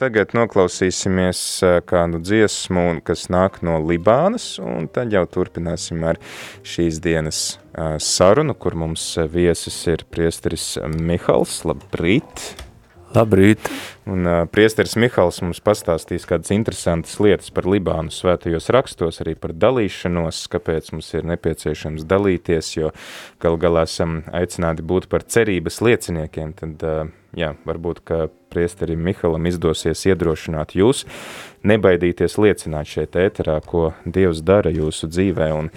tagad noklausīsimies kādu dziesmu, kas nāk no Libānas, un tad jau turpināsim ar šīs dienas sarunu, kur mums viesis ir priesteris Mihals. Labrīt! Labrīt! Un uh, priesteris Mihals mums pastāstīs kādas interesantas lietas par Libānu svētajos rakstos, arī par dalīšanos, kāpēc mums ir nepieciešams dalīties, jo gal galā esam aicināti būt par cerības lieciniekiem, tad, uh, jā, varbūt, ka priesterim Mihalam izdosies iedrošināt jūs, nebaidīties liecināt šeit ēterā, ko Dievs dara jūsu dzīvē un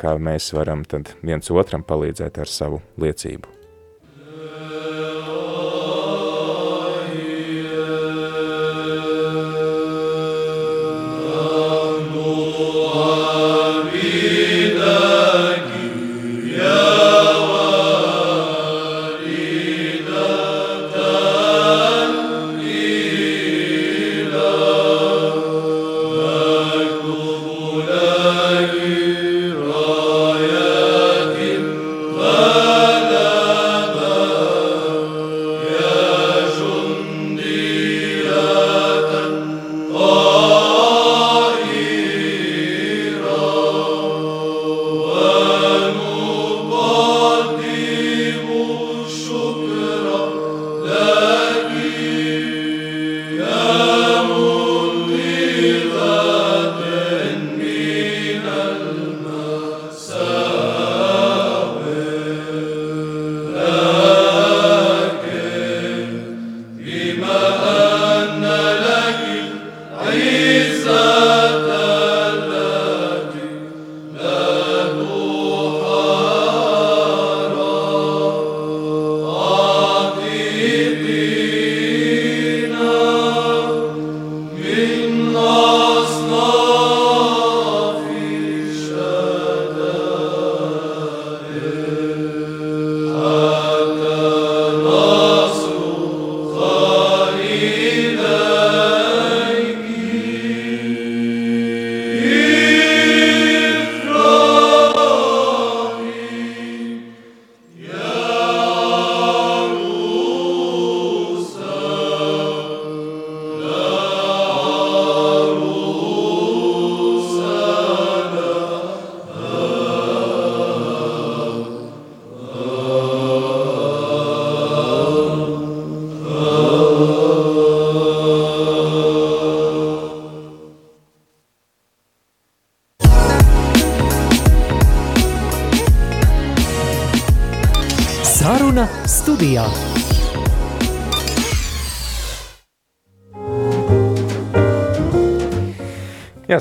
kā mēs varam tad viens otram palīdzēt ar savu liecību.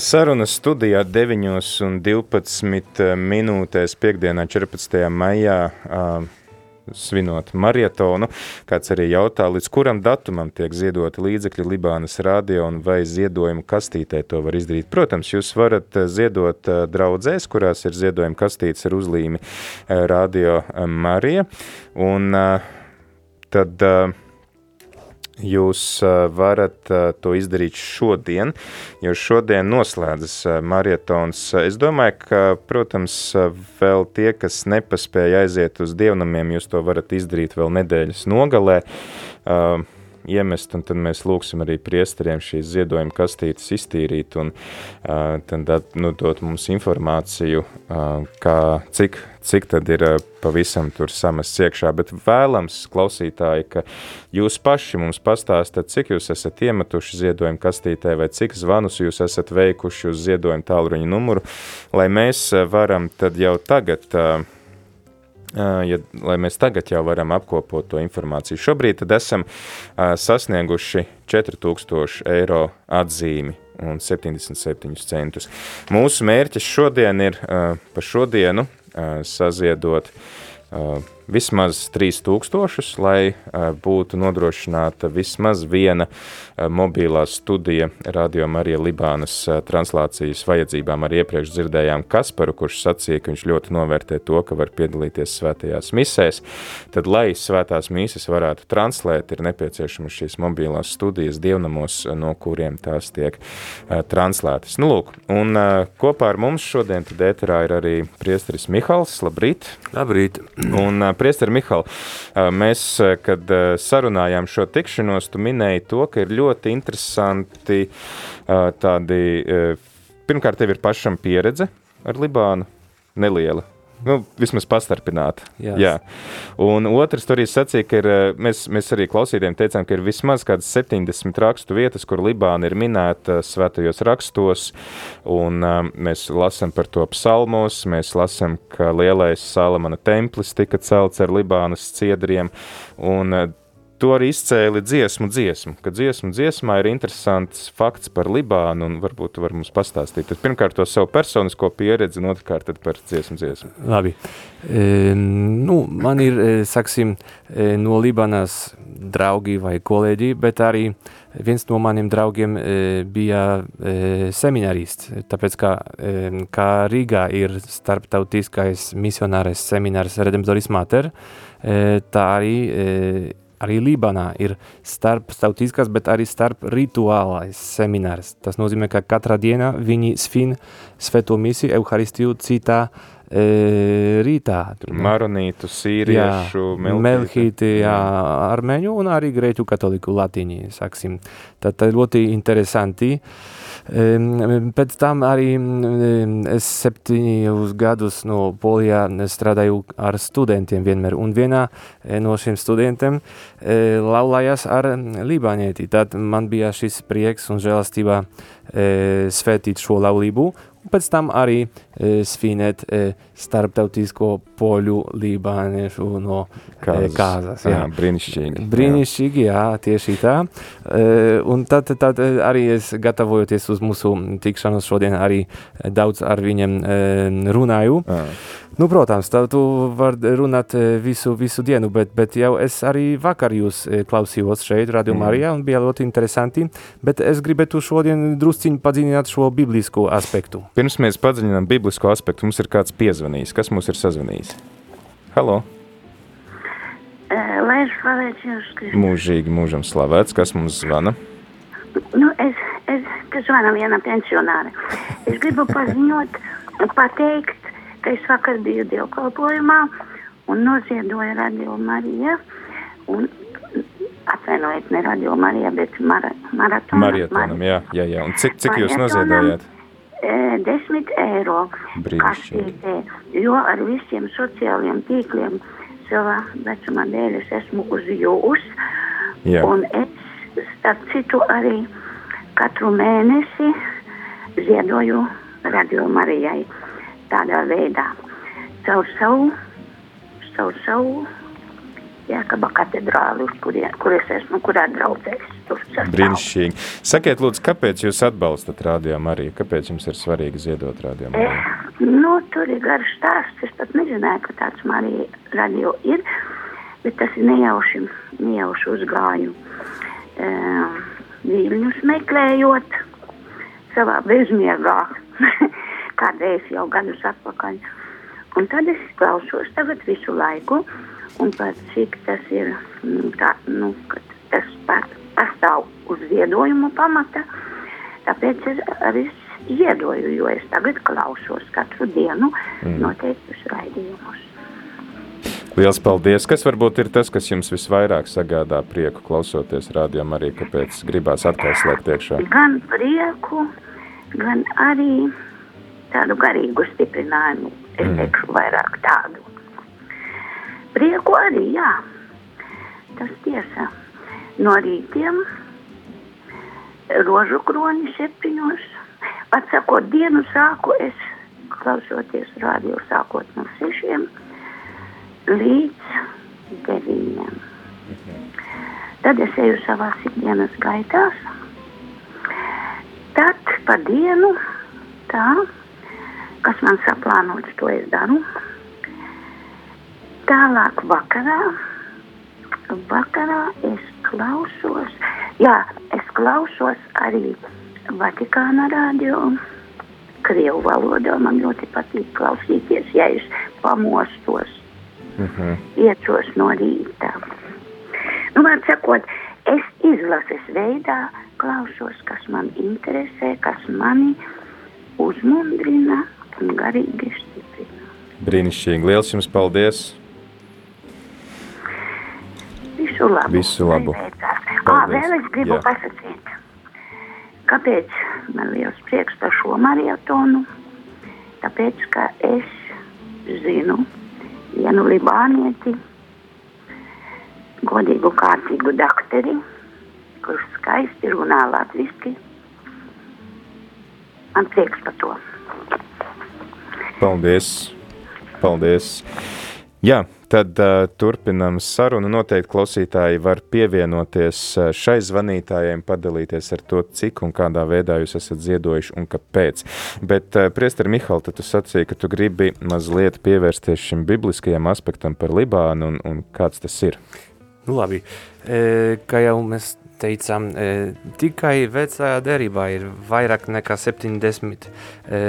Sarunas studijā 9 un 12 minūtēs piekdienā 14. maijā uh, svinot marietonu. Kāds arī jautā, līdz kuram datumam tiek ziedoti līdzekļi Libānas radio un vai ziedojumu kastītē to var izdarīt. Protams, jūs varat ziedot draudzēs, kurās ir ziedojuma kastītes ar uzlīmi Radio Marija. Un tad jūs varat to izdarīt šodien, jo šodien noslēdzas marietons. Es domāju, ka, protams, vēl tie, kas nepaspēja aiziet uz dievnamiem, jūs to varat izdarīt vēl nedēļas nogalē. Uh, iemest, un tad mēs lūksim arī priesteriem šīs ziedojuma kastītes iztīrīt un uh, tad nu, dot mums informāciju, uh, kā, cik, cik tad ir pavisam tur samests iekšā, bet vēlams, klausītāji, ka jūs paši mums pastāstat, cik jūs esat iemetuši ziedojumu kastītē vai cik zvanus jūs esat veikuši uz ziedojumu tālruņa numuru, lai mēs varam tad jau tagad uh, ja, lai mēs tagad jau varam apkopot to informāciju. Šobrīd esam uh, sasnieguši 4000 eiro atzīmi un 77 centus. Mūsu mērķis šodien ir uh, par šodienu uh, saziedot uh, vismaz 3000, lai būtu nodrošināta vismaz viena mobilā studija Radio Marija Libānas translācijas vajadzībām. Arī iepriekš dzirdējām Kasparu, kurš sacīja, ka viņš ļoti novērtē to, ka var piedalīties svētajās misēs. Tad, lai svētās mīsas varētu translēt, ir nepieciešamas šīs mobilās studijas dievnamos, no kuriem tās tiek translētas. Nu, lūk, un kopā ar mums šodien ēterā ir arī priesteris Mihals. Labrīt! Labrīt! Un Priester Mihal, mēs, kad sarunājām šo tikšanos, tu minēji to, ka ir ļoti interesanti tādi, pirmkārt, tev ir pašam pieredze ar Libānu, neliela, Nu, vismaz pastarpināt. Jā. Jā. Un otrs, tur arī sacīja, ka ir, eh, mēs, mēs arī klausītājiem teicām, ka ir vismaz kādas 70 rakstu vietas, kur Libāna ir minēta svētajos rakstos, un um, mēs lasām par to psalmos, mēs lasām, ka lielais Salamana templis tika celts ar Libānas ciedriem, un to arī izcēli dziesmu dziesmu, ka dziesmu dziesmā ir interesants fakts par Libānu, un varbūt tu var mums pastāstīt. Tad pirmkārt to savu personisko pieredzi, un otrkārt par dziesmu dziesmu. Labi. E, nu, man ir, e, saksim, e, no Libānas draugi vai kolēģi, bet arī viens no maniem draugiem e, bija seminarists, tāpēc kā, kā Rīgā ir starptautiskais misionārais seminārs Redemptoris Mater, tā arī arī Lībanā ir starptautiskas, bet arī starp rituālais seminārs. Tas nozīmē, ka katrā dienā viņi svin svēto misiju, Euharistiju citā e, rītā. Maronītu, sīriešu, jā, melhīti, jā, armeņu un arī grēķu katoliku latīņi, saksim. Tad ļoti interesanti. Uh, Pēc tam arī es septiņus gadus no Polijā strādāju ar studentiem vienmēr, un vienā e, no šiem studentiem e, laulājās ar Libānieti. Tad man bija šis prieks un žēlastība e, svētīt šo laulību, pēc tam arī e, svinēt e, starptautisko poļu lībāniešu no kāzas. E, kāzas jā. Jā, brīnišķīgi. Brīnišķīgi, jā, tieši tā. E, un tad, tad arī es gatavojoties uz mūsu tikšanos šodien arī daudz ar viņiem e, runāju. Jā. Nu, protams, tā tu var runāt visu, visu dienu, bet, bet jau es arī vakar jūs klausījos šeit, Radio mm. Marijā, un bija ļoti interesanti, bet es gribētu šodien drusciņi padziļināt šo biblisko aspektu. Pirms mēs padziļinām biblisko aspektu, mums ir kāds piezvanījis. Kas mums ir sazvanījis? Halo! Lai ir slavēts Jēzus Kristus. Mūžīgi mūžam slavēts. Kas mums zvana? Nu, es, es, kas zvana viena pensionāra. Es gribu paziņot, pateikt, ka es vakar biju dievkalpojumā un noziedoju Radio Marija un atvainojiet, ne Radio Marija, bet mara, maratonam. Maratonam, jā, jā, jā. Un cik, cik jūs noziedojāt? E, desmit eiro kastītē, jo ar visiem sociālajiem tīkliem savā vecumā dēļ es esmu uz jūs. Jā. Un es, starp citu, arī katru mēnesi ziedoju Radio Marijai tādā veidā. Caur savu, caur savu Jēkaba katedrāli, uz kurien, kur es esmu, kurā draudzēs. Brīnišķīgi. Sakiet, lūdzu, kāpēc jūs atbalstat Radio Mariju? Kāpēc jums ir svarīgi ziedot Mariju? Eh, nu, tur ir garš stāsts. Es pat nezināju, ka tāds Marija radio ir, bet tas ir nejauši, nejauši uzgāju. Eh, Viļņus meklējot savā bezmiegā. kādreiz jau gadus atpakaļ. Un tad es klausos tagad visu laiku, un par cik tas ir, mm, tā, nu, tas pastāv uz ziedojumu pamata, tāpēc es arī ziedoju, jo es tagad klausos katru dienu mm. noteiktus raidījumus. Liels paldies! Kas varbūt ir tas, kas jums visvairāk sagādā prieku klausoties rādījumā arī, kāpēc gribās atkal slēgt iekšā? Gan prieku, gan arī tādu garīgu stiprinājumu, es mm. teikšu vairāk tādu. Prieku arī, jā, tas tiesa. No rītiem rožu kroni septiņos, atsakot dienu sāku es, klausoties rādio sākot no sešiem, līdz deviņiem. Tad es eju savās ikdienas gaitās, tad pa dienu tā kas man saplānots, to es daru. Tālāk vakarā, vakarā es klausos, jā, es klausos arī Vatikāna radio, Krievu valodā. Man ļoti patīk klausīties, ja es pamostos, uh mhm. -huh. iecos no rīta. Nu, var sakot, es izlases veidā klausos, kas man interesē, kas mani uzmundrina un garīgi stiprina. Brīnišķīgi. Liels jums paldies! labu. Visu labu. Ā, vēl es gribu Jā. pasakīt, kāpēc man liels prieks par šo marietonu. Tāpēc, ka es zinu vienu libānieti, godīgu, kārtīgu dakteri, kurš skaisti runā latviski. Man prieks par to. Paldies! Paldies! Jā, tad uh, turpinām sarunu. Noteikti klausītāji var pievienoties uh, šai zvanītājiem, padalīties ar to, cik un kādā veidā jūs esat ziedojuši un kāpēc. Bet, uh, Priester Mihal, tu sacīji, ka tu gribi mazliet pievērsties šim bibliskajam aspektam par Libānu un, un kāds tas ir. Nu, labi, e, kā jau mēs teicām, e, tikai vecajā derībā ir vairāk nekā 70 e,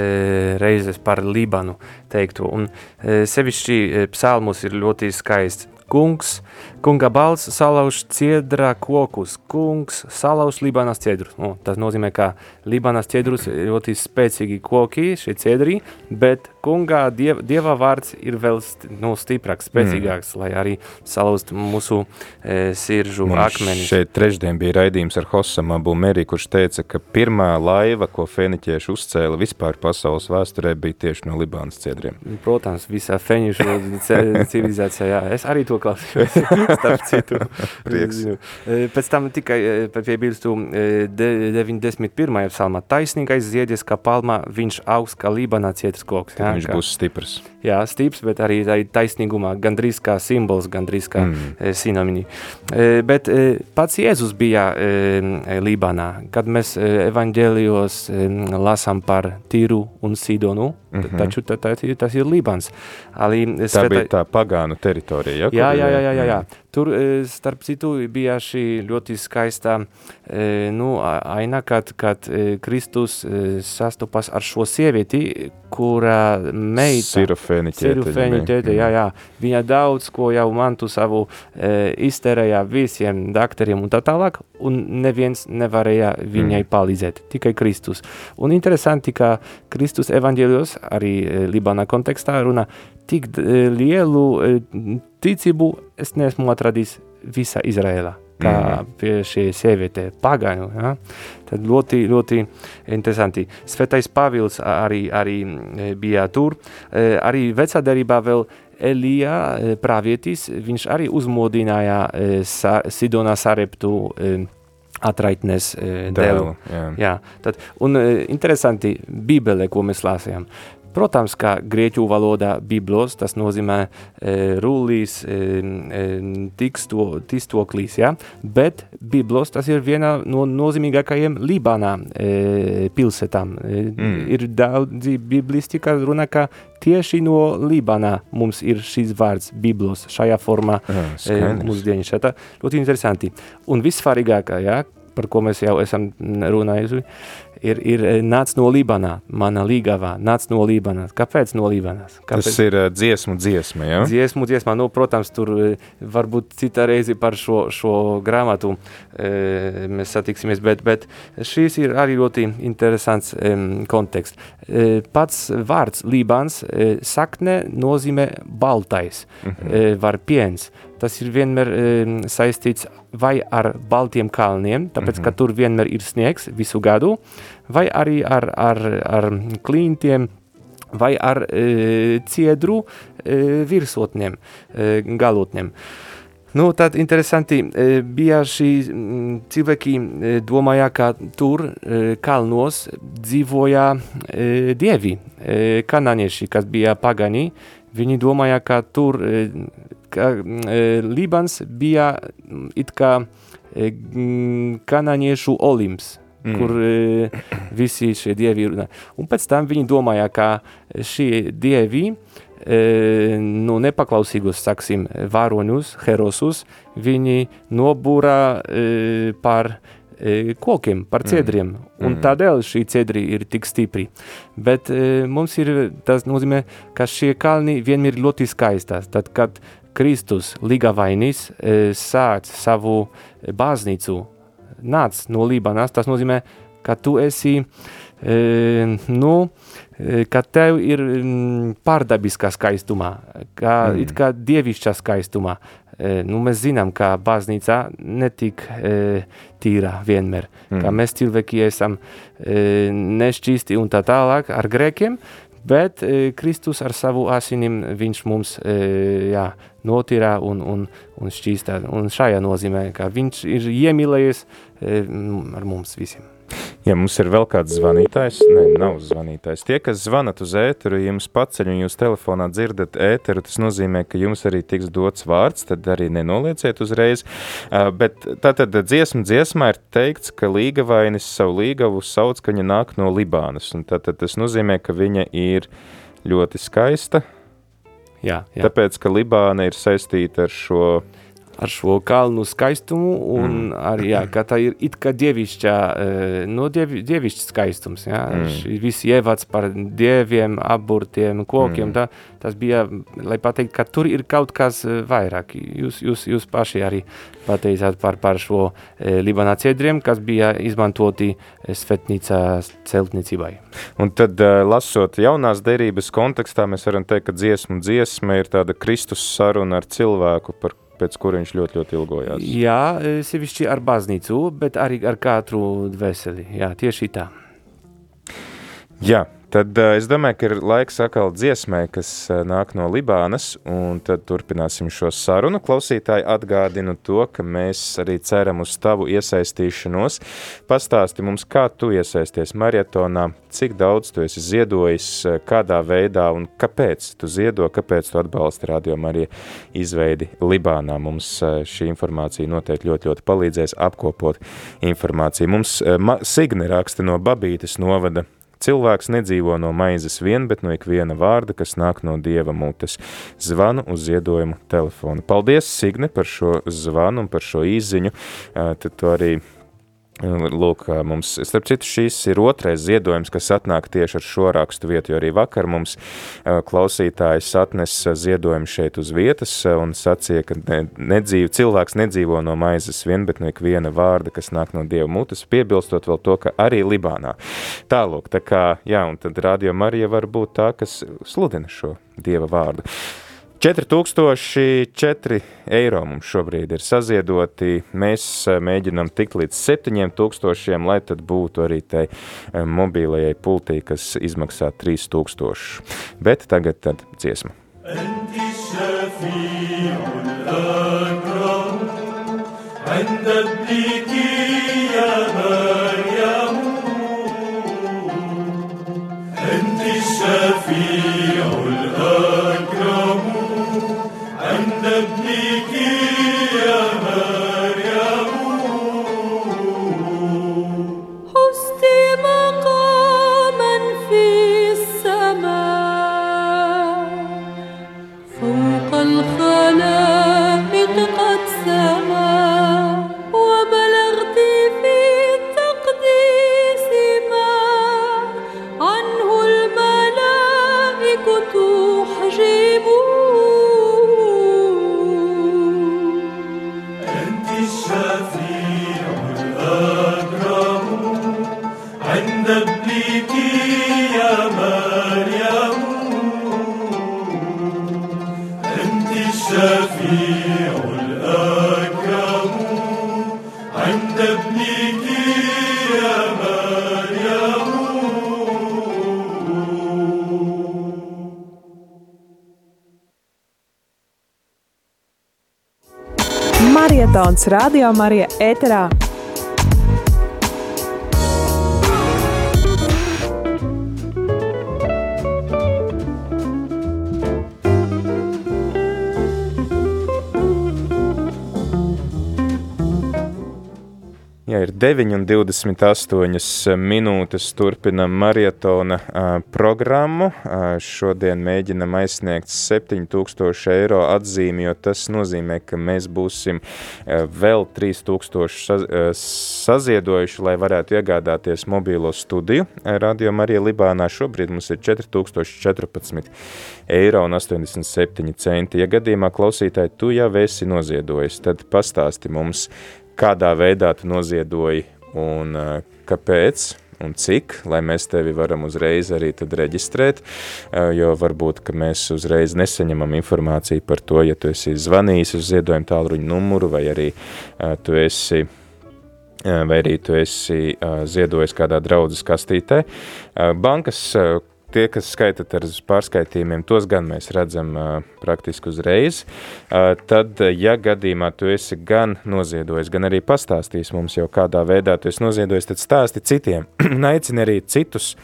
reizes par Libanu teikto, un e, sevišķi e, psalmus ir ļoti skaists. Kungs, kunga balss salauž ciedrā kokus, kungs salauž Libānas ciedrus. Nu, tas nozīmē, ka Libānas ciedrus ir ļoti spēcīgi koki, šie ciedri, bet kungā diev, dieva vārds ir vēl st, nu, stiprāks, spēcīgāks, mm. lai arī salauztu mūsu e, siržu Mums akmeni. Šeit trešdien bija raidījums ar Hosam Abu Meri, kurš teica, ka pirmā laiva, ko feniķieši uzcēla vispār pasaules vēsturē, bija tieši no Libānas ciedriem. Protams, visā fenišu civilizācijā, jā. Es arī to klausījos, starp citu. Prieks. E, pēc tam tikai piebilstu 91. psalmā taisnīgais ziedies, kā palmā viņš augsts kā Libānā cietras koks. Jā, viņš kā, būs stiprs. Jā, stiprs, bet arī taisnīgumā, gandrīz kā simbols, gandrīz kā mm. e, sinonimi. E, bet pats Jēzus bija Libānā, kad mēs evaņģēlijos lasām par Tīru un Sidonu, mm -hmm. taču tā, tā, tas ir Libāns. Ali, tā svētā... bija tā pagānu teritorija, ja? Jā, jā, jā, jā, jā, jā. Tur, e, starp citu, bija šī ļoti skaistā e, nu, aina, kad, kad e, Kristus sastopas ar šo sievieti, kura meita... Sirofēniķēte. Jā, jā. Viņa daudz, ko jau mantu savu izterēja visiem dakteriem un tā tālāk, un neviens nevarēja viņai mm. palīdzēt, tikai Kristus. Un interesanti, ka Kristus evaņģēlijos, arī Libāna kontekstā, runā tik lielu ticību es neesmu atradis visā Izrēlā, kā mm. šī sieviete pagāju. Ja? Tad ļoti, ļoti interesanti. Svētais Pāvils arī, arī bija tur. Arī vecā derībā vēl Elija pravietis, viņš arī uzmodināja Sidonā sareptu atraitnes dēlu. Jā. Jā, tad, un interesanti Bībele, ko mēs lasījām. Protams, kā grieķu valodā biblos, tas nozīmē e, rullīs, e, e, tiksto, tistoklīs, ja? bet biblos tas ir viena no nozīmīgākajiem Libānā e, pilsētām. E, mm. Ir daudzi biblisti, kas runā, ka tieši no Libānā mums ir šis vārds biblos šajā formā Jā, e, mūsdienī. Tā ļoti interesanti. Un vissvarīgākā, ja, par ko mēs jau esam runājuši, ir, ir eh, nāc no Libanā, mana līgavā, nāc no Libanās. Kāpēc no Libanās? Kāpēc? Tas ir uh, dziesmu dziesma, ja? Dziesmu dziesmā, nu, protams, tur uh, varbūt cita reizi par šo, šo grāmatu uh, mēs satiksimies, bet, bet šīs ir arī ļoti interesants um, konteksts. Uh, pats vārds Libans uh, sakne nozīmē baltais, uh -huh. uh, var piens, tas ir vienmēr um, saistīts vai ar baltiem kalniem, tāpēc, mm -hmm. ka tur vienmēr ir sniegs visu gadu, vai arī ar, ar, ar klīntiem, vai ar e, ciedru e, virsotņiem, e, galotņiem. Nu, tad interesanti e, bija šī cilvēki e, domāja, ka tur e, kalnos dzīvoja e, dievi, e, kanānieši, kas bija pagani, viņi domāja, ka tur e, ka e, Libans bija it kā e, kanāniešu olimps, mm. kur e, visi šie dievi runā. Un pēc tam viņi domāja, ka šie dievi e, nu, nepaklausīgus, saksim, varoņus, herosus, viņi nobūrā e, par e, kokiem, par mm. un mm. tādēļ šī ciedri ir tik stipri. Bet e, mums ir, tas nozīmē, ka šie kalni vienmēr ir ļoti skaistās, tad, kad Kristus Ligavainis e, sāc savu baznīcu, nāc no Lībanās, tas nozīmē, ka tu esi nu, ka tev ir pārdabiskā skaistumā, kā, mm. it kā dievišķā skaistumā. Nu, mēs zinām, ka baznīca netik tīra vienmēr, mm. ka mēs cilvēki esam nešķīsti un tā tālāk ar grēkiem, bet Kristus ar savu asinim viņš mums jā, notīrā un, un, un šķīstā. Un šajā nozīmē, ka viņš ir iemīlējies ar mums visiem. Ja mums ir vēl kāds zvanītājs, ne, nav zvanītājs. Tie, kas zvanat uz ēteru, jums paceļ un jūs telefonā dzirdat ēteru, tas nozīmē, ka jums arī tiks dots vārds, tad arī nenolieciet uzreiz. Uh, bet tātad dziesma dziesmā ir teikts, ka līgavainis savu līgavu sauc, ka viņa nāk no Libānas, un tātad tas nozīmē, ka viņa ir ļoti skaista, Jā, jā. tāpēc, ka Libāna ir saistīta ar šo ar šo kalnu skaistumu, un mm. arī, jā, ka tā ir it kā dievišķā, no dievi, dievišķs skaistums, jā, mm. viss ievads par dieviem, aburtiem, kokiem, mm. tā, tas bija, lai pateikt, ka tur ir kaut kas vairāk. Jūs, jūs, jūs paši arī pateicāt par, par šo e, Libanā ciedriem, kas bija izmantoti svetnīcā celtniecībai. Un tad, lasot jaunās derības kontekstā, mēs varam teikt, ka dziesmu dziesma ir tāda Kristus saruna ar cilvēku, par pēc kura viņš ļoti, ļoti ilgojās. Jā, sevišķi ar baznīcu, bet arī ar katru dvēseli. Jā, tieši tā. Jā, Tad uh, es domāju, ka ir laiks atkal dziesmai, kas uh, nāk no Libānas, un tad turpināsim šo sarunu. Klausītāji atgādinu to, ka mēs arī ceram uz tavu iesaistīšanos. Pastāsti mums, kā tu iesaisties marietonā, cik daudz tu esi ziedojis, kādā veidā un kāpēc tu ziedo, kāpēc tu atbalsti Radio Marija izveidi Libānā. Mums uh, šī informācija noteikti ļoti, ļoti palīdzēs apkopot informāciju. Mums uh, Signe raksta no Babītes novada Cilvēks nedzīvo no maizes vien, bet no ikviena vārda, kas nāk no Dieva mutes. Zvanu uz ziedojumu telefonu. Paldies, Signe, par šo zvanu un par šo īziņu. Tad tu arī Lūk, mums, starp citu, šīs ir otrais ziedojums, kas atnāk tieši ar šo rakstu vietu, jo arī vakar mums klausītājs atnes ziedojumu šeit uz vietas un sacīja, ka ne, nedzīv, cilvēks nedzīvo no maizes vien, bet no ikviena vārda, kas nāk no Dieva mutes, piebilstot vēl to, ka arī Libānā. Tālūk, tā kā, jā, un tad Radio Marija var būt tā, kas sludina šo Dieva vārdu. 4004 eiro mums šobrīd ir saziedoti. Mēs eh, mēģinām tikt līdz 7000, lai tad būtu arī tai eh, mobīlajai pultī, kas izmaksā 3000. Bet tagad tad dziesma. عند ابنك Marietons Radio Marija ēterā. 9 un 28 minūtes turpinam marietona programmu. Šodien mēģinam aizsniegt 7000 eiro atzīmi, jo tas nozīmē, ka mēs būsim vēl 3000 saz, uh, saziedojuši, lai varētu iegādāties mobīlo studiju. Radio Marija Libānā šobrīd mums ir 4014 eiro un 87 centi. Ja gadījumā klausītāji tu jau esi noziedojis, tad pastāsti mums, kādā veidā tu noziedoji un uh, kāpēc. un cik, lai mēs tevi varam uzreiz arī tad reģistrēt, jo varbūt, ka mēs uzreiz nesaņemam informāciju par to, ja tu esi zvanījis uz ziedojumu tālruņu numuru vai arī tu esi vai arī tu esi ziedojis kādā draudzes kastītē. Bankas tie, kas skaitat ar pārskaitījumiem, tos gan mēs redzam praktiski uzreiz. Tad, ja gadījumā tu esi gan noziedojis, gan arī pastāstījis mums jau kādā veidā tu esi noziedojis, tad stāsti citiem. Aicini arī citus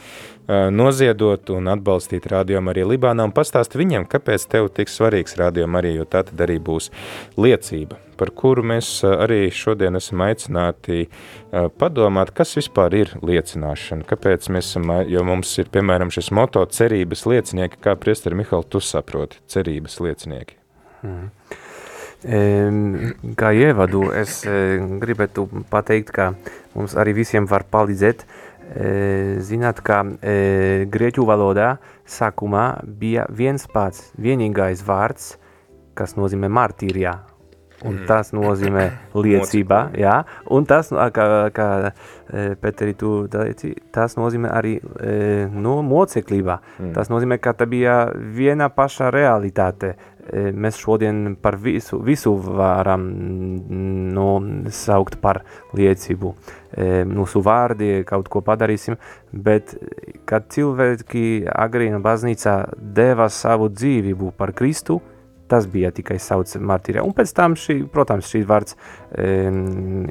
noziedot un atbalstīt rādījumu arī Libānā un pastāsti viņiem, kāpēc tev tik svarīgs rādījumu arī, jo tā tad arī būs liecība par kuru mēs arī šodien esam aicināti padomāt, kas vispār ir liecināšana, kāpēc mēs esam, jo mums ir, piemēram, šis moto cerības liecinieki, kā priesteri Mihal, tu saproti, cerības liecinieki. Hmm. Kā ievadu, es gribētu pateikt, ka mums arī visiem var palīdzēt, zināt, ka grieķu valodā sākumā bija viens pats, vienīgais vārds, kas nozīmē martīrijā, Un mm. tas nozīmē liecībā, jā, un tas, kā, kā Peteri, tu teici, tas nozīmē arī no moceklībā. Mm. Tas nozīmē, ka tā bija viena paša realitāte. Mēs šodien par visu, visu varam no, saukt par liecību. Mūsu vārdi kaut ko padarīsim, bet kad cilvēki agrīna baznīcā deva savu dzīvību par Kristu, Tas bija tikai sauc martīrē. Un pēc tam, šī, protams, šī vārds e,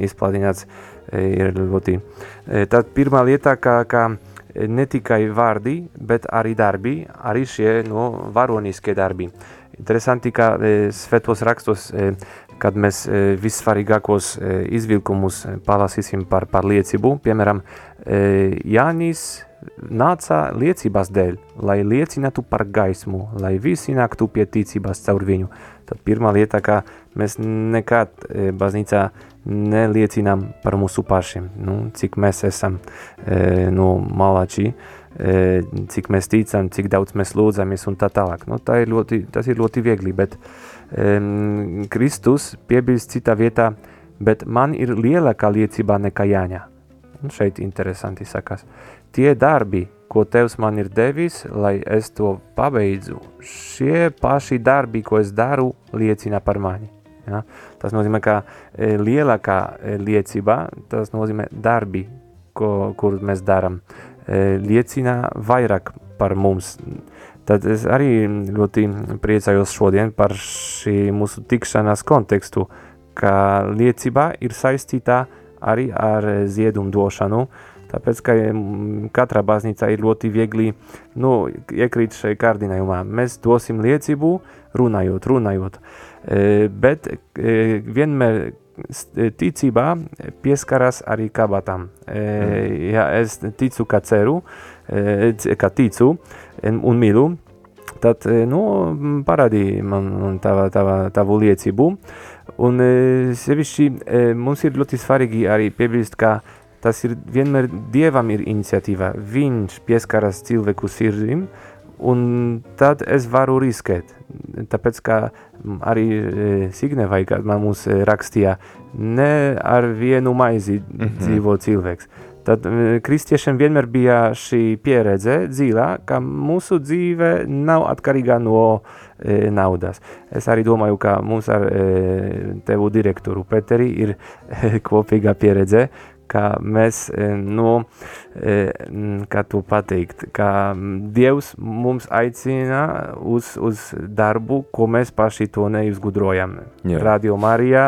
izplādināts e, ir ļoti. E, tad pirmā lieta, ka, ka ne tikai vārdi, bet arī darbi, arī šie no, varoniskie darbi. Interesanti, ka e, svētos rakstos, e, kad mēs e, vissvarīgākos izvilkumus palasīsim par, par liecību, piemēram, Jānis nāca liecībās dēļ, lai liecinātu par gaismu, lai visi nāktu pie ticības caur viņu. Tad pirmā lieta, ka mēs nekad baznīcā neliecinām par mūsu pašiem, nu, cik mēs esam no malači, e, cik mēs ticam, cik daudz mēs lūdzamies un tā tālāk. Nu, tā ir ļoti, tas ir ļoti viegli, bet e, Kristus piebilst citā vietā, bet man ir lielākā liecība nekā Jāņa. Un šeit interesanti sakās tie darbi, ko Tevs man ir devis, lai es to pabeidzu, šie paši darbi, ko es daru, liecina par mani. Ja? Tas nozīmē, ka e, lielākā liecība, tas nozīmē darbi, ko, kur mēs darām, liecina vairāk par mums. Tad es arī ļoti priecājos šodien par šī mūsu tikšanās kontekstu, ka liecība ir saistīta arī ar ziedumu došanu, Tāpēc, ka katrā baznīcā ir ļoti viegli nu, iekrīt šai kārdinājumā. Mēs dosim liecību, runājot, runājot. E, bet e, vienmēr ticībā pieskaras arī kabatām. E, ja es ticu, ka ceru, e, ka ticu un mīlu, tad nu, parādīja man tava, tava, tavu liecību. Un sevišķi mums ir ļoti svarīgi arī piebilst, ka tas ir vienmēr Dievam ir iniciatīva. Viņš pieskaras cilvēku sirdim, un tad es varu riskēt. Tāpēc, kā arī e, Signe vai kā man mums e, rakstīja, ne ar vienu maizi mm -hmm. dzīvo cilvēks. Tad e, kristiešiem vienmēr bija šī pieredze dzīvā, ka mūsu dzīve nav atkarīga no e, naudas. Es arī domāju, ka mums ar e, tevu direktoru Peteri ir e, kopīga pieredze, ka mēs, e, nu, e, kā to pateikt, ka Dievs mums aicina uz, uz darbu, ko mēs paši to neizgudrojam. Jā. Radio Marija,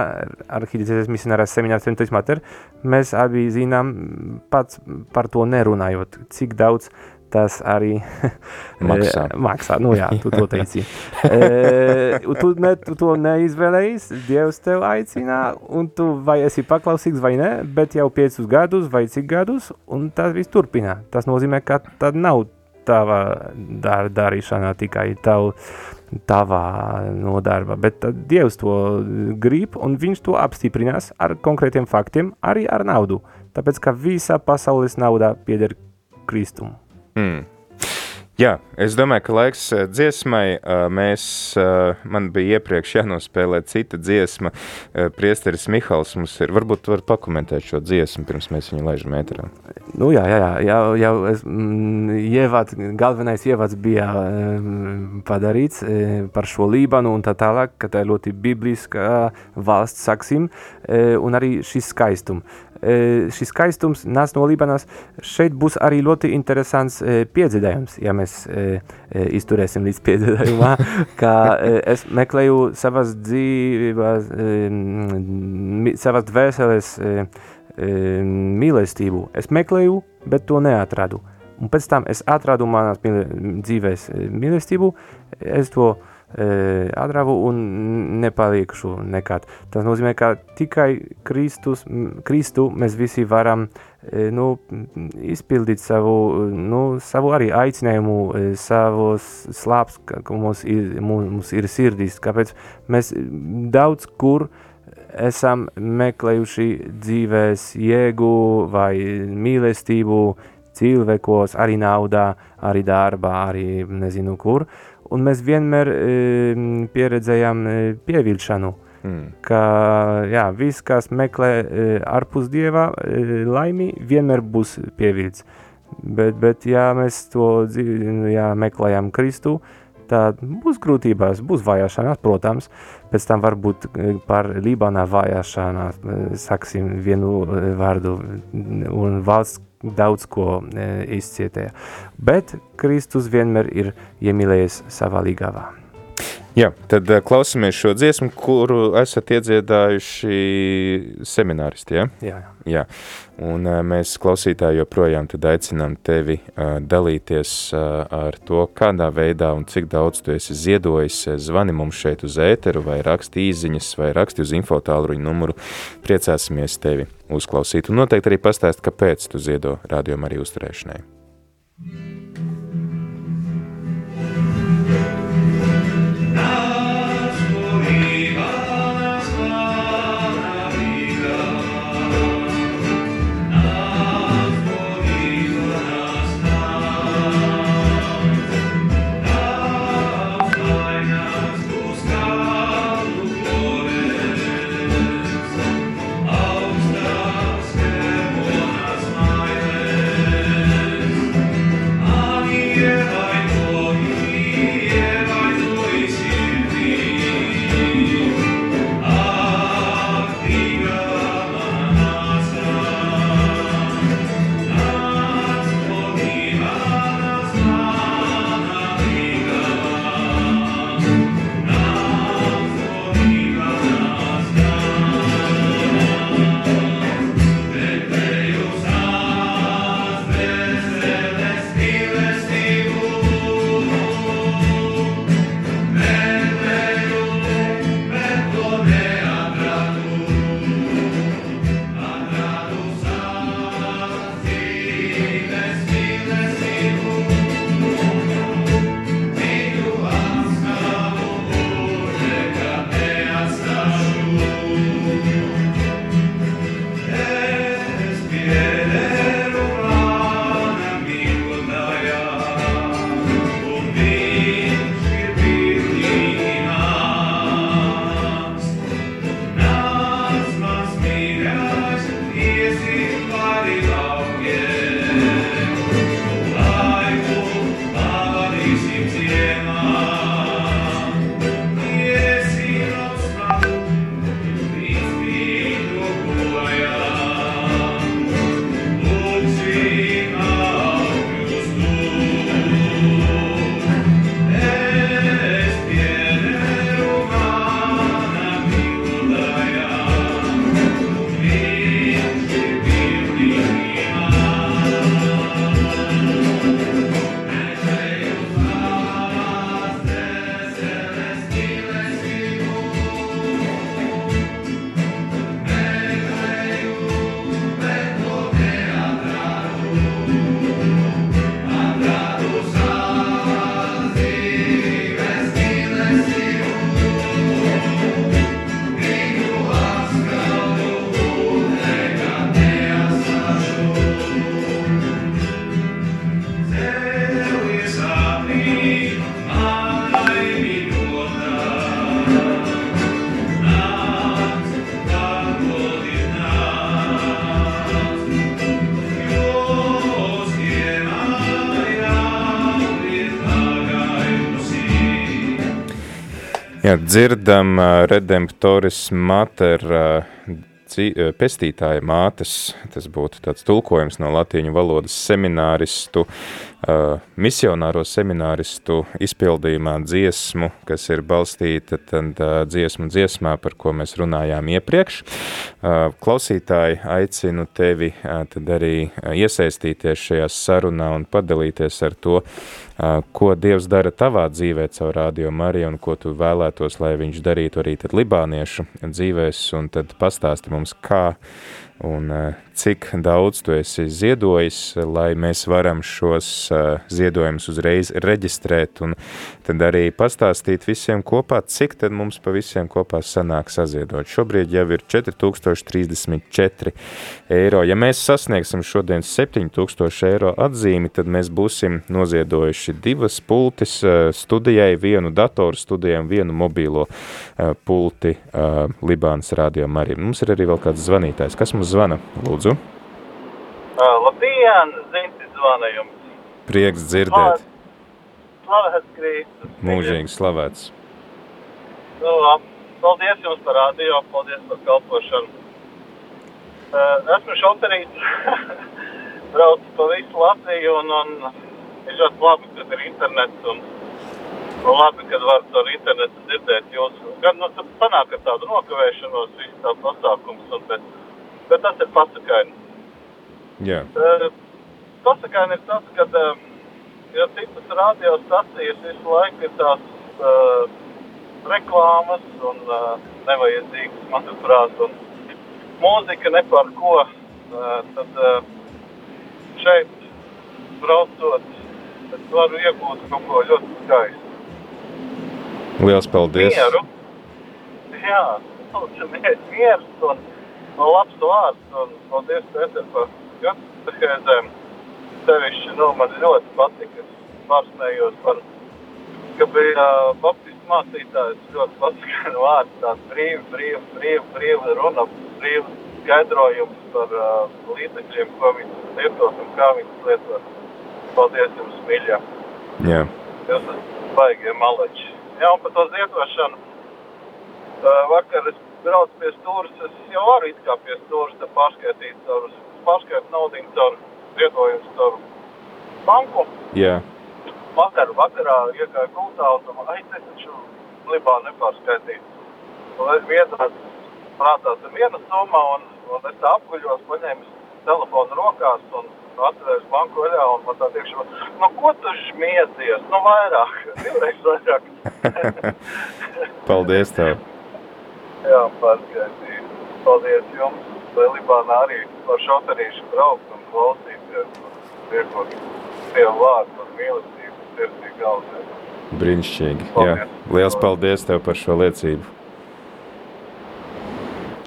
arhidiecēs misionārās seminārs centrs mater, mēs abi zinām pats par to nerunājot, cik daudz tas arī maksā. maksā. Nu, jā, tu to teici. e, tu, ne, tu to neizvēlējies, Dievs tev aicina, un tu vai esi paklausīgs vai ne, bet jau piecus gadus vai cik gadus, un tas viss turpina. Tas nozīmē, ka tad nav tava dar, darīšana tikai tavu, tavā nodarba, bet Dievs to grib, un viņš to apstiprinās ar konkrētiem faktiem, arī ar naudu. Tāpēc, ka visa pasaules nauda pieder Kristumu. Mm. Jā, es domāju, ka laiks eh, dziesmai. eh, Mēs, eh, man bija iepriekš jānospēlē cita dziesma. Priesteris Mihals mums ir. Varbūt tu vari pakomentēt šo dziesmu, pirms mēs viņu laižam ēterā. Nu, jā, jā, jā, jau, jau es, mm, ievad, galvenais ievads bija mm, padarīts par šo Lībanu un tā tālāk, ka tā ir ļoti bibliska valsts, saksim, un arī šis skaistums. E, šis skaistums nāc no Lībanas. Šeit būs arī ļoti interesants e, piedzīvojums, ja mēs e, izturēsim līdz piedzīvojumā, ka es meklēju savas dzīvības, savas dvēseles mīlestību. Es meklēju, bet to neatradu. Un pēc tam es atradu manas dzīves mīlestību, es to e, atravu un nepaliekšu nekad. Tas nozīmē, ka tikai Kristus, Kristu mēs visi varam nu, izpildīt savu, nu, savu arī aicinājumu, savos slāps, ka mums ir, mums, ir sirdis, kāpēc mēs daudz kur esam meklējuši dzīves jēgu vai mīlestību cilvēkos, arī naudā, arī darbā, arī nezinu kur. Un mēs vienmēr e, pieredzējām e, pievilšanu, Mm. ka jā, viss, kas meklē e, ārpus dieva e, laimi, vienmēr būs pievilts. Bet, bet ja mēs to ja meklējam Kristu, tad būs grūtības, būs vajāšanās, protams. Pēc tam varbūt par Libānā vajāšanās, saksim vienu vārdu, un valsts daudz ko e, izcietēja. Bet Kristus vienmēr ir iemīlējis savā līgavā. Jā, tad eh, klausamies šo dziesmu, kuru esat iedziedājuši semināristi. Ja? Jā, jā. Jā, un eh, mēs klausītāji joprojām aicinām tevi uh, dalīties uh, ar to, kādā veidā un cik daudz tu esi ziedojis. Zvani mums šeit uz ēteru vai raksti īziņas vai raksti uz infotāluruņu numuru. Priecāsimies tevi uzklausīt un noteikti arī pastāst, kāpēc tu ziedo rādījumu arī uzturēšanai. Augstās, Música Jā, dzirdam uh, Redemptoris Mater uh, uh, pestītāja mātes, tas būtu tāds tulkojums no latīņu valodas semināristu, uh, misionāro semināristu izpildījumā dziesmu, kas ir balstīta tad, uh, dziesmu dziesmā, par ko mēs runājām iepriekš. Uh, klausītāji, aicinu tevi uh, tad arī uh, iesaistīties šajā sarunā un padalīties ar to, uh, ko Dievs dara tavā dzīvē caur Radio Mariju un ko tu vēlētos, lai viņš darītu arī tad libāniešu dzīvēs un tad pastāsti mums, kā un uh, cik daudz tu esi ziedojis, lai mēs varam šos ziedojumus uzreiz reģistrēt un tad arī pastāstīt visiem kopā, cik tad mums pa visiem kopā sanāk saziedot. Šobrīd jau ir 4034 eiro. Ja mēs sasniegsim šodien 7000 eiro atzīmi, tad mēs būsim noziedojuši divas pultis studijai, vienu datoru studijai un vienu mobīlo pulti Libānas radio arī. Mums ir arī vēl kāds zvanītājs. Kas mums zvana? Lūdzu. Uh, labdien, Zinti zvana jums. Prieks dzirdēt. Slavēts Kristus. Mūžīgi slavēts. Nu, paldies jums par radio, paldies par kalpošanu. Uh, esmu šoferīts, braucu pa visu Latviju un, un ir ļoti labi, ka ir internets un, un labi, ka var caur internetu dzirdēt jūs. Gan, nu, ar tādu nokavēšanos, visu tā pasākums, un, bet, bet tas ir pasakaini. Jā, Uh, pasakaini ir tas, ka uh, ja citas radiostacijas visu laiku ir tās uh, reklāmas un uh, nevajadzīgas, manuprāt, un mūzika ne par ko, uh, tad uh, šeit braucot, es varu iegūt kaut ko ļoti skaistu. liels paldies. Mieru. Jā, lūdzu, mier- miers un, un labs vārds, un paldies, Pēter, par katehēzēm. Sevišķi, nu, man ļoti patika, es pārsmējos par, ka bija uh, baptistu mācītājs ļoti patika vārds, tāds brīvi, brīvi, brīvi, brīvi runa, brīvi skaidrojums par uh, līdzekļiem, ko viņus lietot un kā viņus lietot. Paldies jums, mīļā! Jā, Jūs esat baigie maleči. Jā, un par to zietošanu. Uh, vakar es braucu pie stūras, es jau varu it kā pie stūras te pārskaitīt caur, pārskait naudiņu caur zietojumus caur banku. jā, Vakar, vakarā iegāju gultā un domāju, ai, te taču Libā nepārskaitīt. Un es vietā prātā tam viena summa un, un es tā apguļos, paņēmu telefonu rokās un atvērs banku vaļā un man tā tiekšu, nu ko tu šmiedzies, nu vairāk, divreiz vairāk. paldies tev. Jā, pārskaitīju. Paldies jums, lai Libānā arī par šoferīšu braukt un klausīties un riekot Dievu vārdu un mīlestību sirdī galvenais. Brīnišķīgi. Jā, Paldies. liels paldies tev par šo liecību.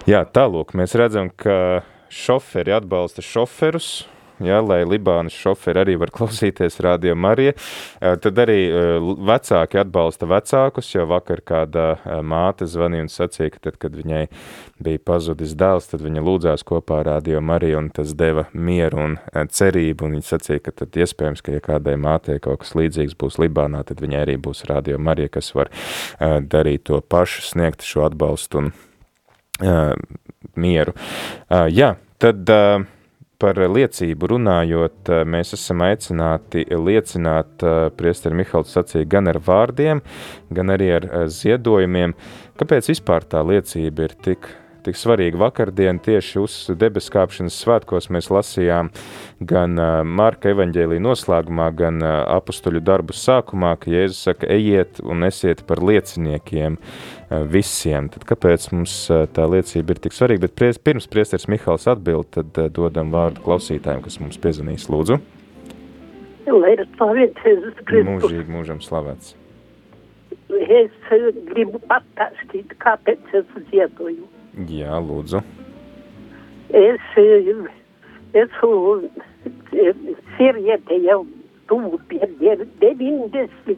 Jā, tālūk, mēs redzam, ka šoferi atbalsta šoferus, jā, lai Libānas šoferi arī var klausīties radio Marija. Eh, Tad arī eh, vecāki atbalsta vecākus, jo vakar kāda eh, māte zvanīja un sacīja, ka tad, kad viņai bija pazudis dēls, tad viņa lūdzās kopā ar radio Mariju un tas deva mieru un cerību. Un viņa sacīja, ka tad iespējams, ka ja kādai mātei kaut kas līdzīgs būs Libānā, tad viņai arī būs radio Marija, kas var darīt to pašu, sniegt šo atbalstu un uh, mieru. Uh, jā, tad uh, par liecību runājot, uh, mēs esam aicināti liecināt, uh, priesteri Mihals sacīja, gan ar vārdiem, gan arī ar uh, ziedojumiem. Kāpēc vispār tā liecība ir tik, tik svarīga? Vakardien tieši uz debeskāpšanas svētkos mēs lasījām gan Marka evaņģēlī noslēgumā, gan apustuļu darbu sākumā, ka Jēzus saka, ejiet un esiet par lieciniekiem visiem. Tad kāpēc mums tā liecība ir tik svarīga? Bet pries, pirms priesteris Mihāls atbild, tad dodam vārdu klausītājiem, kas mums piezvanīs. Lūdzu, Lai ir slavēts Jēzus Kristus. mūžīgi mūžam slavēts. Es gribu pastāstīt, kāpēc es ziedoju. Jā, lūdzu. Es eh, esmu eh, sieviete jau tuvu pie dev- 90.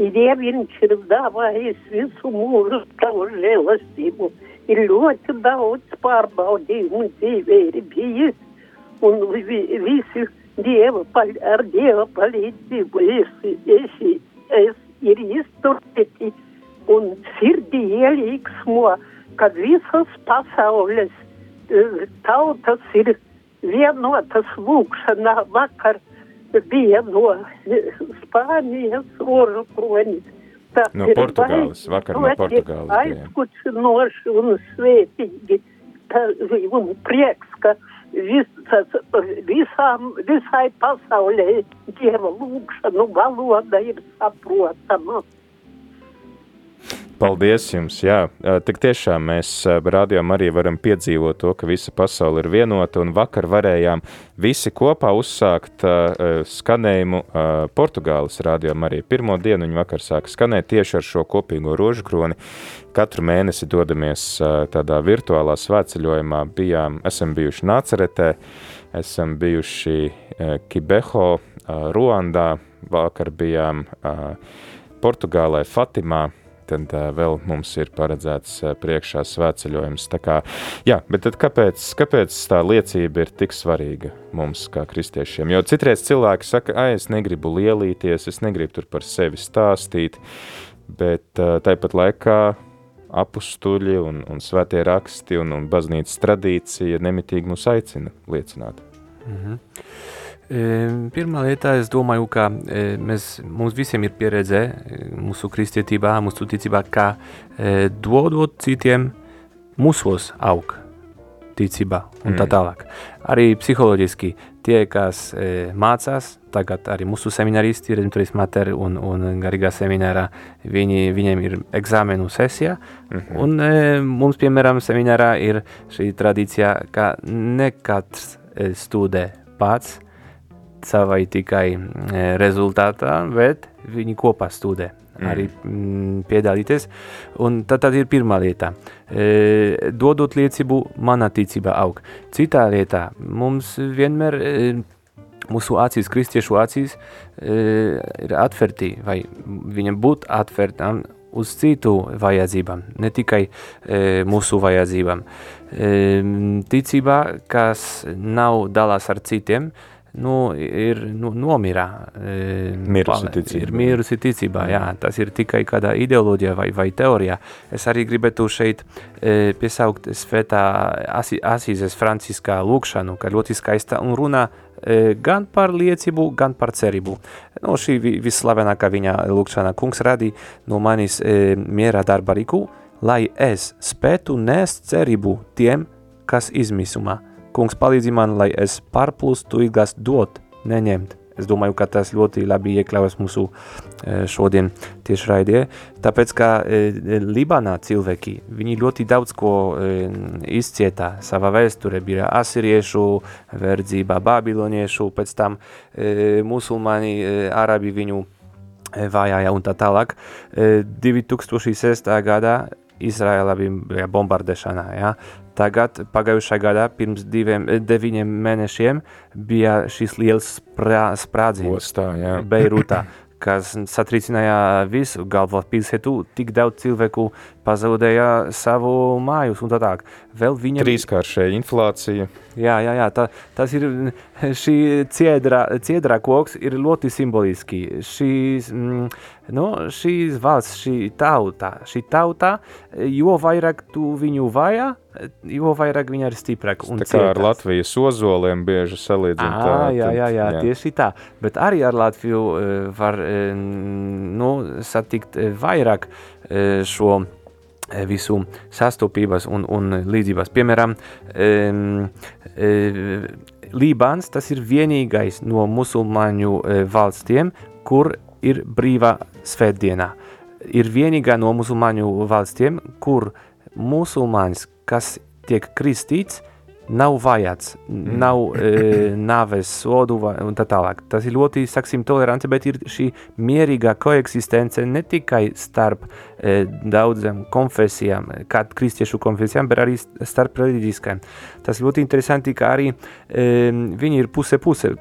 Ir viņš ir dāvājis visu mūžu tavu žēlastību. Ir ļoti daudz pārbaudījumu dzīvē ir bijis. Un vi, visi dieva, pal- ar dieva palīdzību es, es, es ir izturēti un sirds ielīgsmo, kad visas pasaules eh, tautas ir vienotas lūkšanā vakar bija no eh, Spānijas. Tas No Portugāles, vakar no Portugāles. Aizkucinoši un svētīgi. Tā, un prieks, ka visas, visām, visai pasaulē Dieva lūkšanu valoda ir saprotama. Paldies jums! Jā, tik tiešām mēs rādījām arī varam piedzīvot to, ka visa pasaule ir vienota, un vakar varējām visi kopā uzsākt skanējumu Portugāles rādījām arī pirmo dienu, viņi vakar sāka skanēt tieši ar šo kopīgo rožu kroni. Katru mēnesi dodamies tādā virtuālā svētceļojumā, bijām, esam bijuši Nāceretē, esam bijuši Kibeho, Ruandā, vakar bijām Portugālē, Fatimā, tad vēl mums ir paredzēts priekšā svētceļojums. Tā kā, jā, bet tad kāpēc, kāpēc tā liecība ir tik svarīga mums kā kristiešiem? Jo citreiz cilvēki saka, ai, es negribu lielīties, es negribu tur par sevi stāstīt, bet tāpat laikā apustuļi un, un svētie raksti un, un baznīcas tradīcija nemitīgi mūs aicina liecināt. Mhm. E, Pirmā lieta, es domāju, ka e, mēs, mums visiem ir pieredze e, mūsu kristietībā, mūsu ticībā, kā e, dodot citiem mūsos aug ticībā un tā Mm. tālāk. Arī psiholoģiski tie, kas mācās, tagad arī mūsu seminaristi, redemptoris mater un, un garīgā seminārā, viņi, viņiem ir eksāmenu sesija, Mhm. un e, mums, piemēram, seminārā ir šī tradīcija, ka ne katrs studē pats, savai tikai e, rezultātā, bet viņi kopā studē. Mm. Arī mm, piedalīties. Un tad, tad ir pirmā lieta. E, dodot liecību, mana ticība aug. Citā lietā mums vienmēr e, mūsu acīs, kristiešu acīs, e, ir atvērti, vai viņam būt atvērtam uz citu vajadzībām, ne tikai e, mūsu vajadzībām. E, ticībā, kas nav dalās ar citiem, nu, ir nu, nomirā. E, Mirusi ticība. Ir mirusi ticībā, jā. Tas ir tikai kādā ideoloģijā vai, vai teorijā. Es arī gribētu šeit e, piesaukt svētā Asīzes Franciskā lūkšanu, ka ļoti skaista un runā e, gan par liecību, gan par cerību. No šī vi- visslavenākā viņa lūkšana kungs radī no manis e, miera darba riku, lai es spētu nest cerību tiem, kas izmisumā. Kungs palīdzi man, lai es pārplūstu ilgās dot, neņemt. Es domāju, ka tas ļoti labi iekļaujas mūsu e, šodien tieši raidē, tāpēc, ka e, Libānā cilvēki, viņi ļoti daudz ko e, izcietā savā vēsturē, bija asiriešu verdzība, babiloniešu, pēc tam e, musulmani, e, arabi viņu e, vajāja un tā tālāk. E, 2006. gadā Izraela bija bombardēšanā, ja? Tagad, pagājušajā gadā, pirms diviem, eh, deviņiem mēnešiem, bija šis liels sprā, sprādziens. Beirutā, kas satricināja visu galvaspilsētu, tik daudz cilvēku pazaudēja savu mājus un tā tālāk. Vēl viņam Trīskāršēja inflācija. Jā, jā, jā tā, tas ir šī ciedrā, ciedrā koks ir ļoti simboliski. Šīs, mm, nu, šīs valsts, šī tauta, šī tauta, jo vairāk tu viņu vajā, jo vairāk viņa ir stiprāka. un Tā kā ar cietās. Latvijas ozoliem bieži salīdzina. Tā, jā, tad- jā, jā, tieši tā. Bet arī ar Latviju eh, var eh, nu, satikt eh, vairāk šo visu sastopības un, un līdzības. Piemēram, em, eh, Lībāns tas ir vienīgais no musulmaņu eh, valstiem, kur ir brīvā svētdienā. Ir vienīgā no musulmaņu valstiem, kur musulmanis, kas tiek kristīts, nav vajāts, mm. nav e, uh, nāves sodu vai, un tā tālāk. Tas ir ļoti saksim, tolerants, bet ir šī mierīga koeksistence ne tikai starp e, uh, daudzām konfesijām, kā kristiešu konfesijām, bet arī starp reliģiskajām. Tas ir ļoti interesanti, ka arī um, viņi ir puse puse,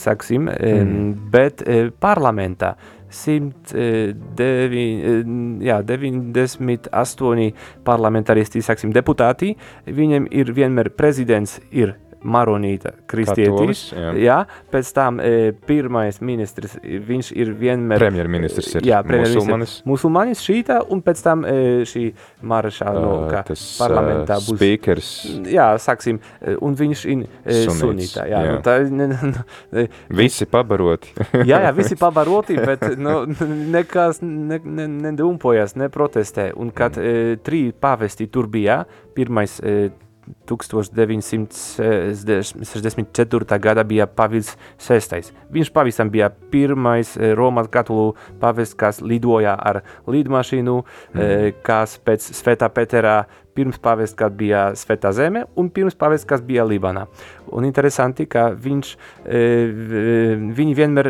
saksim, um, mm. bet uh, parlamentā uh, 198 eh, eh, parlamentaristi, saksim, deputāti, viņiem ir vienmēr prezidents ir maronīta kristietis. Jā. jā, pēc tam e, pirmais ministrs, viņš ir vienmēr... Premjerministrs ir jā, musulmanis. Musulmanis šītā, un pēc tam e, šī maršāla no, kā tas, parlamentā būs... speakers. Jā, saksim, e, un viņš ir e, sunītā. Jā, jā. Nu, tā, ne, ne, ne, Visi pabaroti. jā, jā, visi pabaroti, bet nu, nekas ne, ne, nedumpojas, neprotestē. Un kad e, trīs pāvesti tur bija, pirmais e, 1964. gada bija Pavils VI. Viņš pavisam bija pirmais e, Romas katolu pavests, kas lidoja ar lidmašīnu, mm. kas pēc Svētā Petera pirms pavests, kad bija Svētā zeme, un pirms pavests, kas bija Libanā. Un interesanti, ka viņš, e, v- viņi vienmēr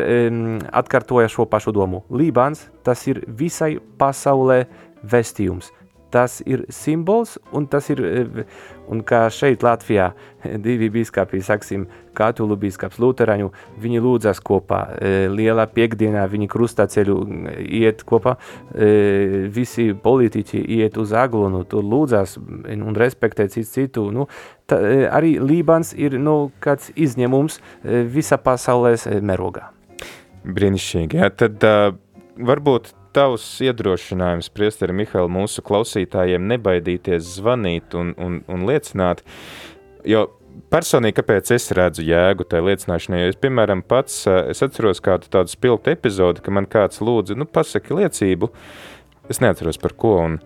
atkārtoja šo pašu domu. Libāns, tas ir visai pasaulē vestījums. Tas ir simbols, un tas ir, e, un kā šeit Latvijā divi biskapi, saksim, katolu biskaps Luteraņu, viņi lūdzas kopā, e, lielā piekdienā viņi krustaceļu iet kopā, e, visi politiķi iet uz aglonu, tur lūdzas un respektē citu citu, nu, e, arī Lībans ir, nu, kāds izņēmums e, visa pasaules e, merogā. Brīnišķīgi. Jā, tad uh, varbūt tavs iedrošinājums, priesteri Mihail, mūsu klausītājiem nebaidīties zvanīt un, un, un liecināt, jo personīgi, kāpēc es redzu jēgu tai liecināšanai, jo es, piemēram, pats, uh, es atceros kādu tādu spilgtu epizodi, ka man kāds lūdza, nu, pasaki liecību, es neatceros par ko, un,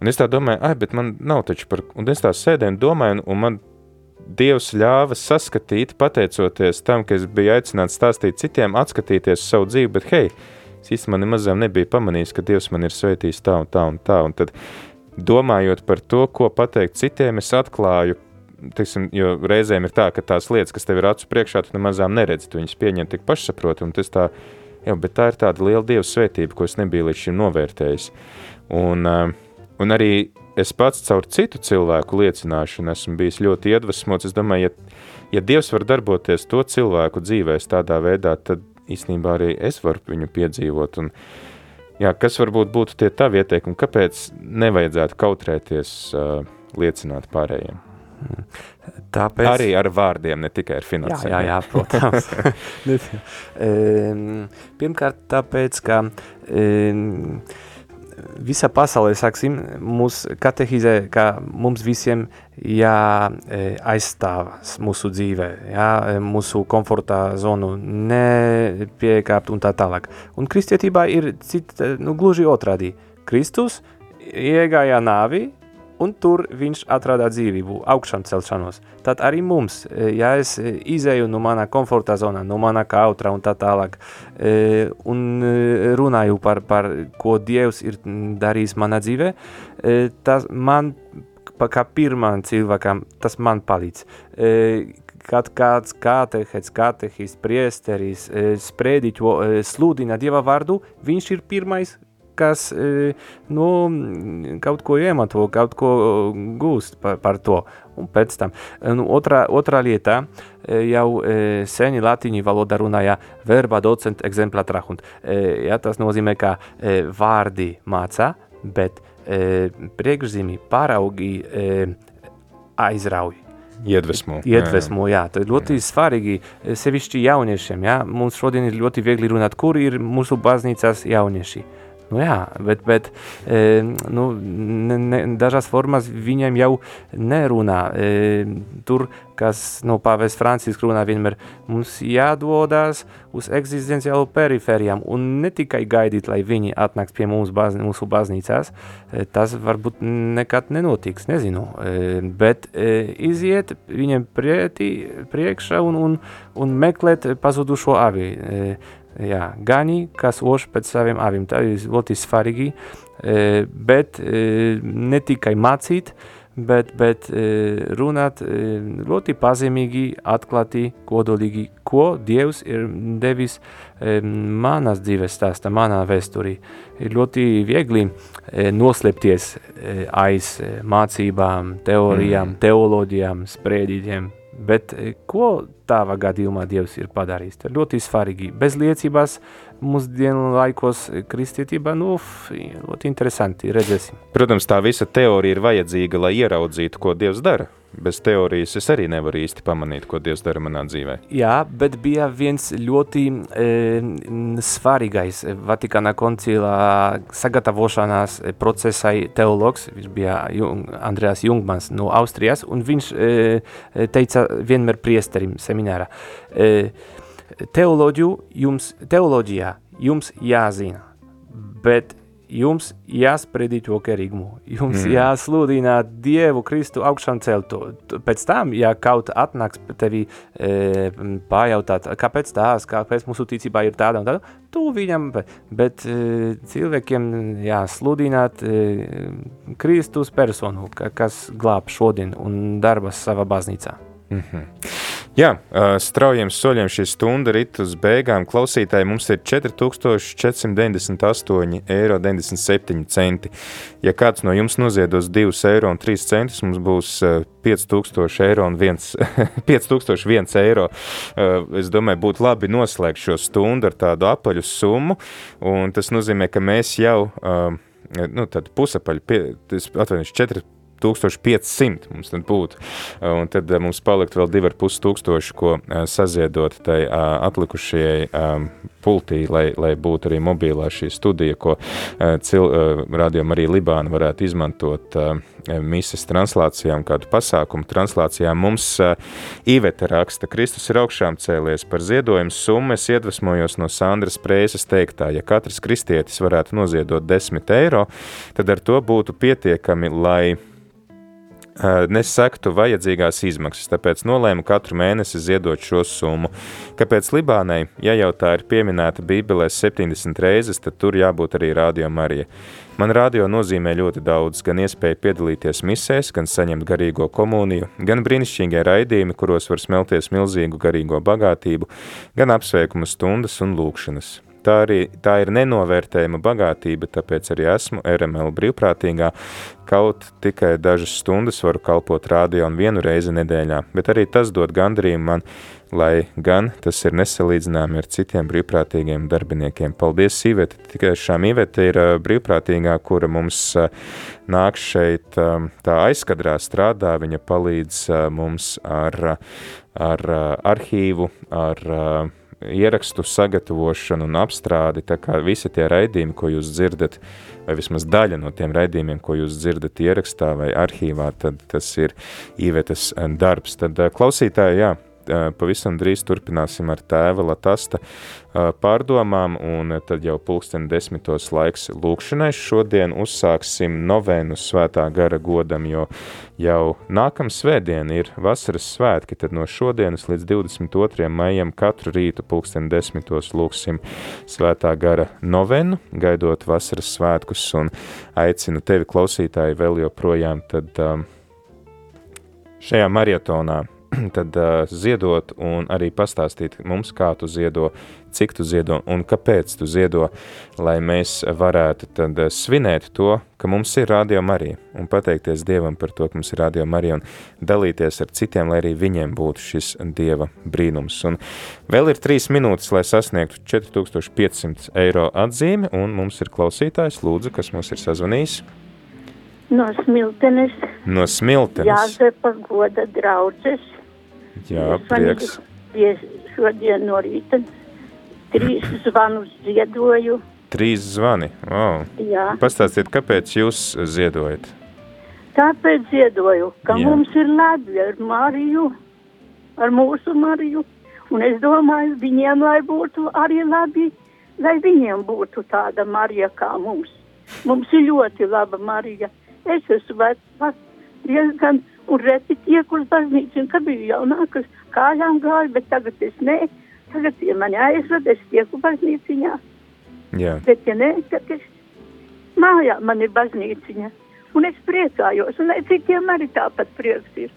un es tā domāju, ai, bet man nav taču par, un es tā sēdēju un domāju, un, un man Dievs ļāva saskatīt, pateicoties tam, ka es biju aicināts stāstīt citiem, atskatīties savu dzīvi, bet hei, es īstenībā nemazām nebiju pamanījis, ka Dievs man ir sveitījis tā un tā un tā, un tad domājot par to, ko pateikt citiem, es atklāju, teiksim, jo reizēm ir tā, ka tās lietas, kas tev ir acu priekšā, tu nemazām neredzi, tu viņas pieņem tik pašsaproti, un tas tā, jā, bet tā ir tāda liela Dieva svētība, ko es nebiju līdz šim novērtējis. Un, uh, un arī es pats caur citu cilvēku liecināšanu esmu bijis ļoti iedvesmots. Es domāju, ja, ja Dievs var darboties to cilvēku dzīvēs tādā veidā, tad īstenībā arī es varu viņu piedzīvot. Un, jā, kas varbūt būtu tie tavi ieteikumi, kāpēc nevajadzētu kautrēties uh, liecināt pārējiem? Tāpēc... Arī ar vārdiem, ne tikai ar Jā, finansēm. jā, jā, protams. Em, Pirmkārt, tāpēc, ka em, visa pasaulē, saksim, mūs katehizē, ka mums visiem jāaizstāvas mūsu dzīvē, jā, mūsu komfortā zonu nepiekāpt un tā tālāk. Un kristietībā ir cita, nu, gluži otrādi. Kristus iegāja nāvi, un tur viņš atrada dzīvību, augšām celšanos. Tad arī mums, e, ja es e, izēju no manā komforta zonā, no manā kautra un tā tālāk, e, un runāju par, par ko Dievs ir darījis manā dzīvē, tas man, kā pirmam cilvēkam, tas man palīdz. Kad kāds katehēts, katehis, priesteris, sprediķo, sludina Dieva vārdu, viņš ir pirmais, kas e, nu, kaut ko iemanto, kaut ko gūst par, par to. Un pēc tam, nu, otrā, otrā lieta, e, jau e, seni latīņu valodā runāja verba docent exempla trahunt. E, ja, tas nozīmē, ka e, vārdi mācā, bet e, priekšzīmi paraugi e, aizrauj. Iedvesmo. Iedvesmo, jā, tas ir ļoti svarīgi, e, sevišķi jauniešiem, jā, mums šodien ir ļoti viegli runāt, kur ir mūsu baznīcās jaunieši. Nu jā, bet, bet e, nu, ne, ne, dažās formās viņiem jau nerunā. E, tur, kas no pāvēs Francisks runā vienmēr, mums jādodas uz eksistenciālu perifērijām un ne tikai gaidīt, lai viņi atnāks pie mums baz, mūsu baznīcās, e, tas varbūt nekad nenotiks, nezinu, e, bet e, iziet viņiem pretī, priekšā un, un, un meklēt pazudušo avi. E, jā, gani, kas ož pēc saviem aviem. Tā ir ļoti svarīgi, e, bet e, ne tikai mācīt, bet, bet e, runāt ļoti pazemīgi, atklāti, kodolīgi, ko Dievs ir devis manas dzīves stāstā, manā vēsturī. Ir ļoti viegli noslēpties aiz mācībām, teorijām, mm. teoloģijām, sprēdītiem, Bet e, ko tava gadījumā Dievs ir padarījis? Tas ļoti svarīgi. Bez liecības mūsdienu laikos kristietībā, nu, ļoti interesanti, redzēsim. Protams, tā visa teorija ir vajadzīga, lai ieraudzītu, ko Dievs dara. Bez teorijas es arī nevaru īsti pamanīt, ko Dievs dara manā dzīvē. Jā, bet bija viens ļoti e, svarīgais Vatikāna koncila sagatavošanās procesai teologs, viņš bija Jung, Andreas Jungmans no Austrijas, un viņš e, teica vienmēr priesterim seminārā, e, teoloģiju jums, teoloģijā jums jāzina, bet jums jāspriedī to kerīgumu, jums mm. jāsludina Dievu Kristu augšām celto. Pēc tam, ja kaut atnāks tevi e, pajautāt, kāpēc tās, kāpēc mūsu ticībā ir tāda un tāda, tu viņam, bet e, cilvēkiem jāsludināt e, Kristus personu, kas glāb šodien un darbas savā baznīcā. Mm -hmm. Jā, straujiem soļiem šī stunda rit uz beigām. Klausītāji mums ir 4498,97 eiro. Centi. Ja kāds no jums noziedos 2 eiro un 3 centus, mums būs 5000 eiro un 1, 5001 eiro. Es domāju, būtu labi noslēgt šo stundu ar tādu apaļu summu, un tas nozīmē, ka mēs jau nu, pusapaļu, atvainojiet, 4 1500 mums tad būtu. Un tad eh, mums palikt vēl 2,5 tūkstoši, ko eh, saziedot tai eh, atlikušajai pultī, lai, lai būtu arī mobilā šī studija, ko cil, rādījuma arī Libāna varētu izmantot mises translācijām, kādu pasākumu translācijām. Mums Iveta raksta, Kristus ir augšām cēlies par ziedojumu summu. Es iedvesmojos no Sandras Prēsas teiktā, ja katrs kristietis varētu noziedot 10 eiro, tad ar to būtu pietiekami, lai nesektu vajadzīgās izmaksas, tāpēc nolēmu katru mēnesi ziedot šo summu. Kāpēc Libānai, ja jau tā ir pieminēta Bībelē 70 reizes, tad tur jābūt arī Radio Marija. Man radio nozīmē ļoti daudz, gan iespēja piedalīties misēs, gan saņemt garīgo komuniju, gan brīnišķīgie raidījumi, kuros var smelties milzīgu garīgo bagātību, gan apsveikumu stundas un lūkšanas. Tā, arī, tā ir nenovērtējama bagātība, tāpēc arī esmu RML brīvprātīgā. Kaut tikai dažas stundas varu kalpot rādio un vienu reizi nedēļā, bet arī tas dod gandrību man, lai gan tas ir nesalīdzināmi ar citiem brīvprātīgiem darbiniekiem. Paldies, Ivete! Tikai šām Ivete ir brīvprātīgā, kura mums nāk šeit tā aizkadrā strādā, viņa palīdz mums ar, ar arhīvu, ar ierakstu sagatavošanu un apstrādi, tā kā visi tie raidījumi, ko jūs dzirdat, vai vismaz daļa no tiem raidījumiem, ko jūs dzirdat ierakstā vai arhīvā, tad tas ir īvetas darbs. Tad klausītāji, jā, pavisam drīz turpināsim ar tēva Latasta pārdomām, un tad jau pulksteni desmitos laiks lūkšanai. Šodien uzsāksim novēnu svētā gara godam, jo jau nākam svētdien ir vasaras svētki, tad no šodienas līdz 22. maijam katru rītu pulksteni desmitos lūksim svētā gara novenu, gaidot vasaras svētkus, un aicinu tevi klausītāji vēl joprojām tad um, šajā marietonā tad uh, ziedot un arī pastāstīt mums, kā tu ziedo, cik tu ziedo un kāpēc tu ziedo, lai mēs varētu tad svinēt to, ka mums ir Radio Marija un pateikties Dievam par to, ka mums ir Radio Marija un dalīties ar citiem, lai arī viņiem būtu šis Dieva brīnums. Un vēl ir trīs minūtes, lai sasniegtu 4500 eiro atzīmi un mums ir klausītājs, lūdzu, kas mums ir sazvanījis. No Smiltenes. No Smiltenes. Jāzepa goda draudzes Jā, prieks. Es šodien no rīta trīs zvanus ziedoju. Trīs zvani? Wow. Jā. Pastāstiet, kāpēc jūs ziedojat? Tāpēc ziedoju, ka Jā. Mums ir labi ar Mariju, ar mūsu Mariju. Un es domāju, viņiem lai būtu arī labi, lai viņiem būtu tāda Marija kā mums. Mums ir ļoti laba Marija. Es esmu veca, diezgan un reti tieku uz baznīcu, un kad biju jaunākas, kājām gāju, bet tagad es nē, tagad ja mani aizved, es tieku baznīciņā, Jā. bet ja nē, tad es mājā man ir baznīciņa, un es priecājos, un citiem arī tāpat prieks ir.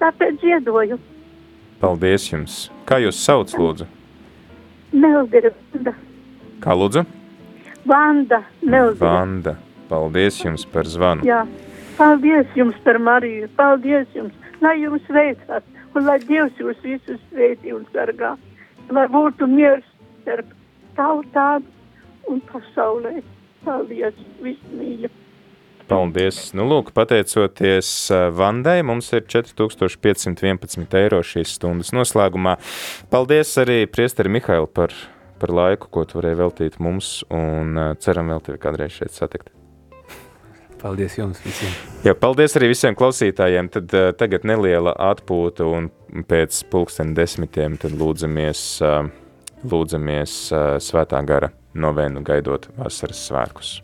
Tāpēc ziedoju. Paldies jums. Kā jūs sauc, lūdzu? Meldera Vanda. Kā lūdzu? Vanda, Meldera. Vanda. Paldies jums par zvanu. Jā. Paldies jums par Mariju, paldies jums, lai jums veicās, un lai Dievs jūs visus sveitī un sargā, lai būtu miers starp tautām un pasaulē. Paldies, vismīļa. Paldies! Nu, lūk, pateicoties uh, Vandai, mums ir 4511 eiro šīs stundas noslēgumā. Paldies arī priesteri Mihailu par, par laiku, ko tu varēji veltīt mums, un uh, ceram vēl tevi kādreiz šeit satikt. Paldies jums visiem! Jā, paldies arī visiem klausītājiem. Tad uh, tagad neliela atpūta un pēc pulksten desmitiem tad lūdzamies, uh, lūdzamies uh, svētā gara novenu gaidot vasaras svētkus.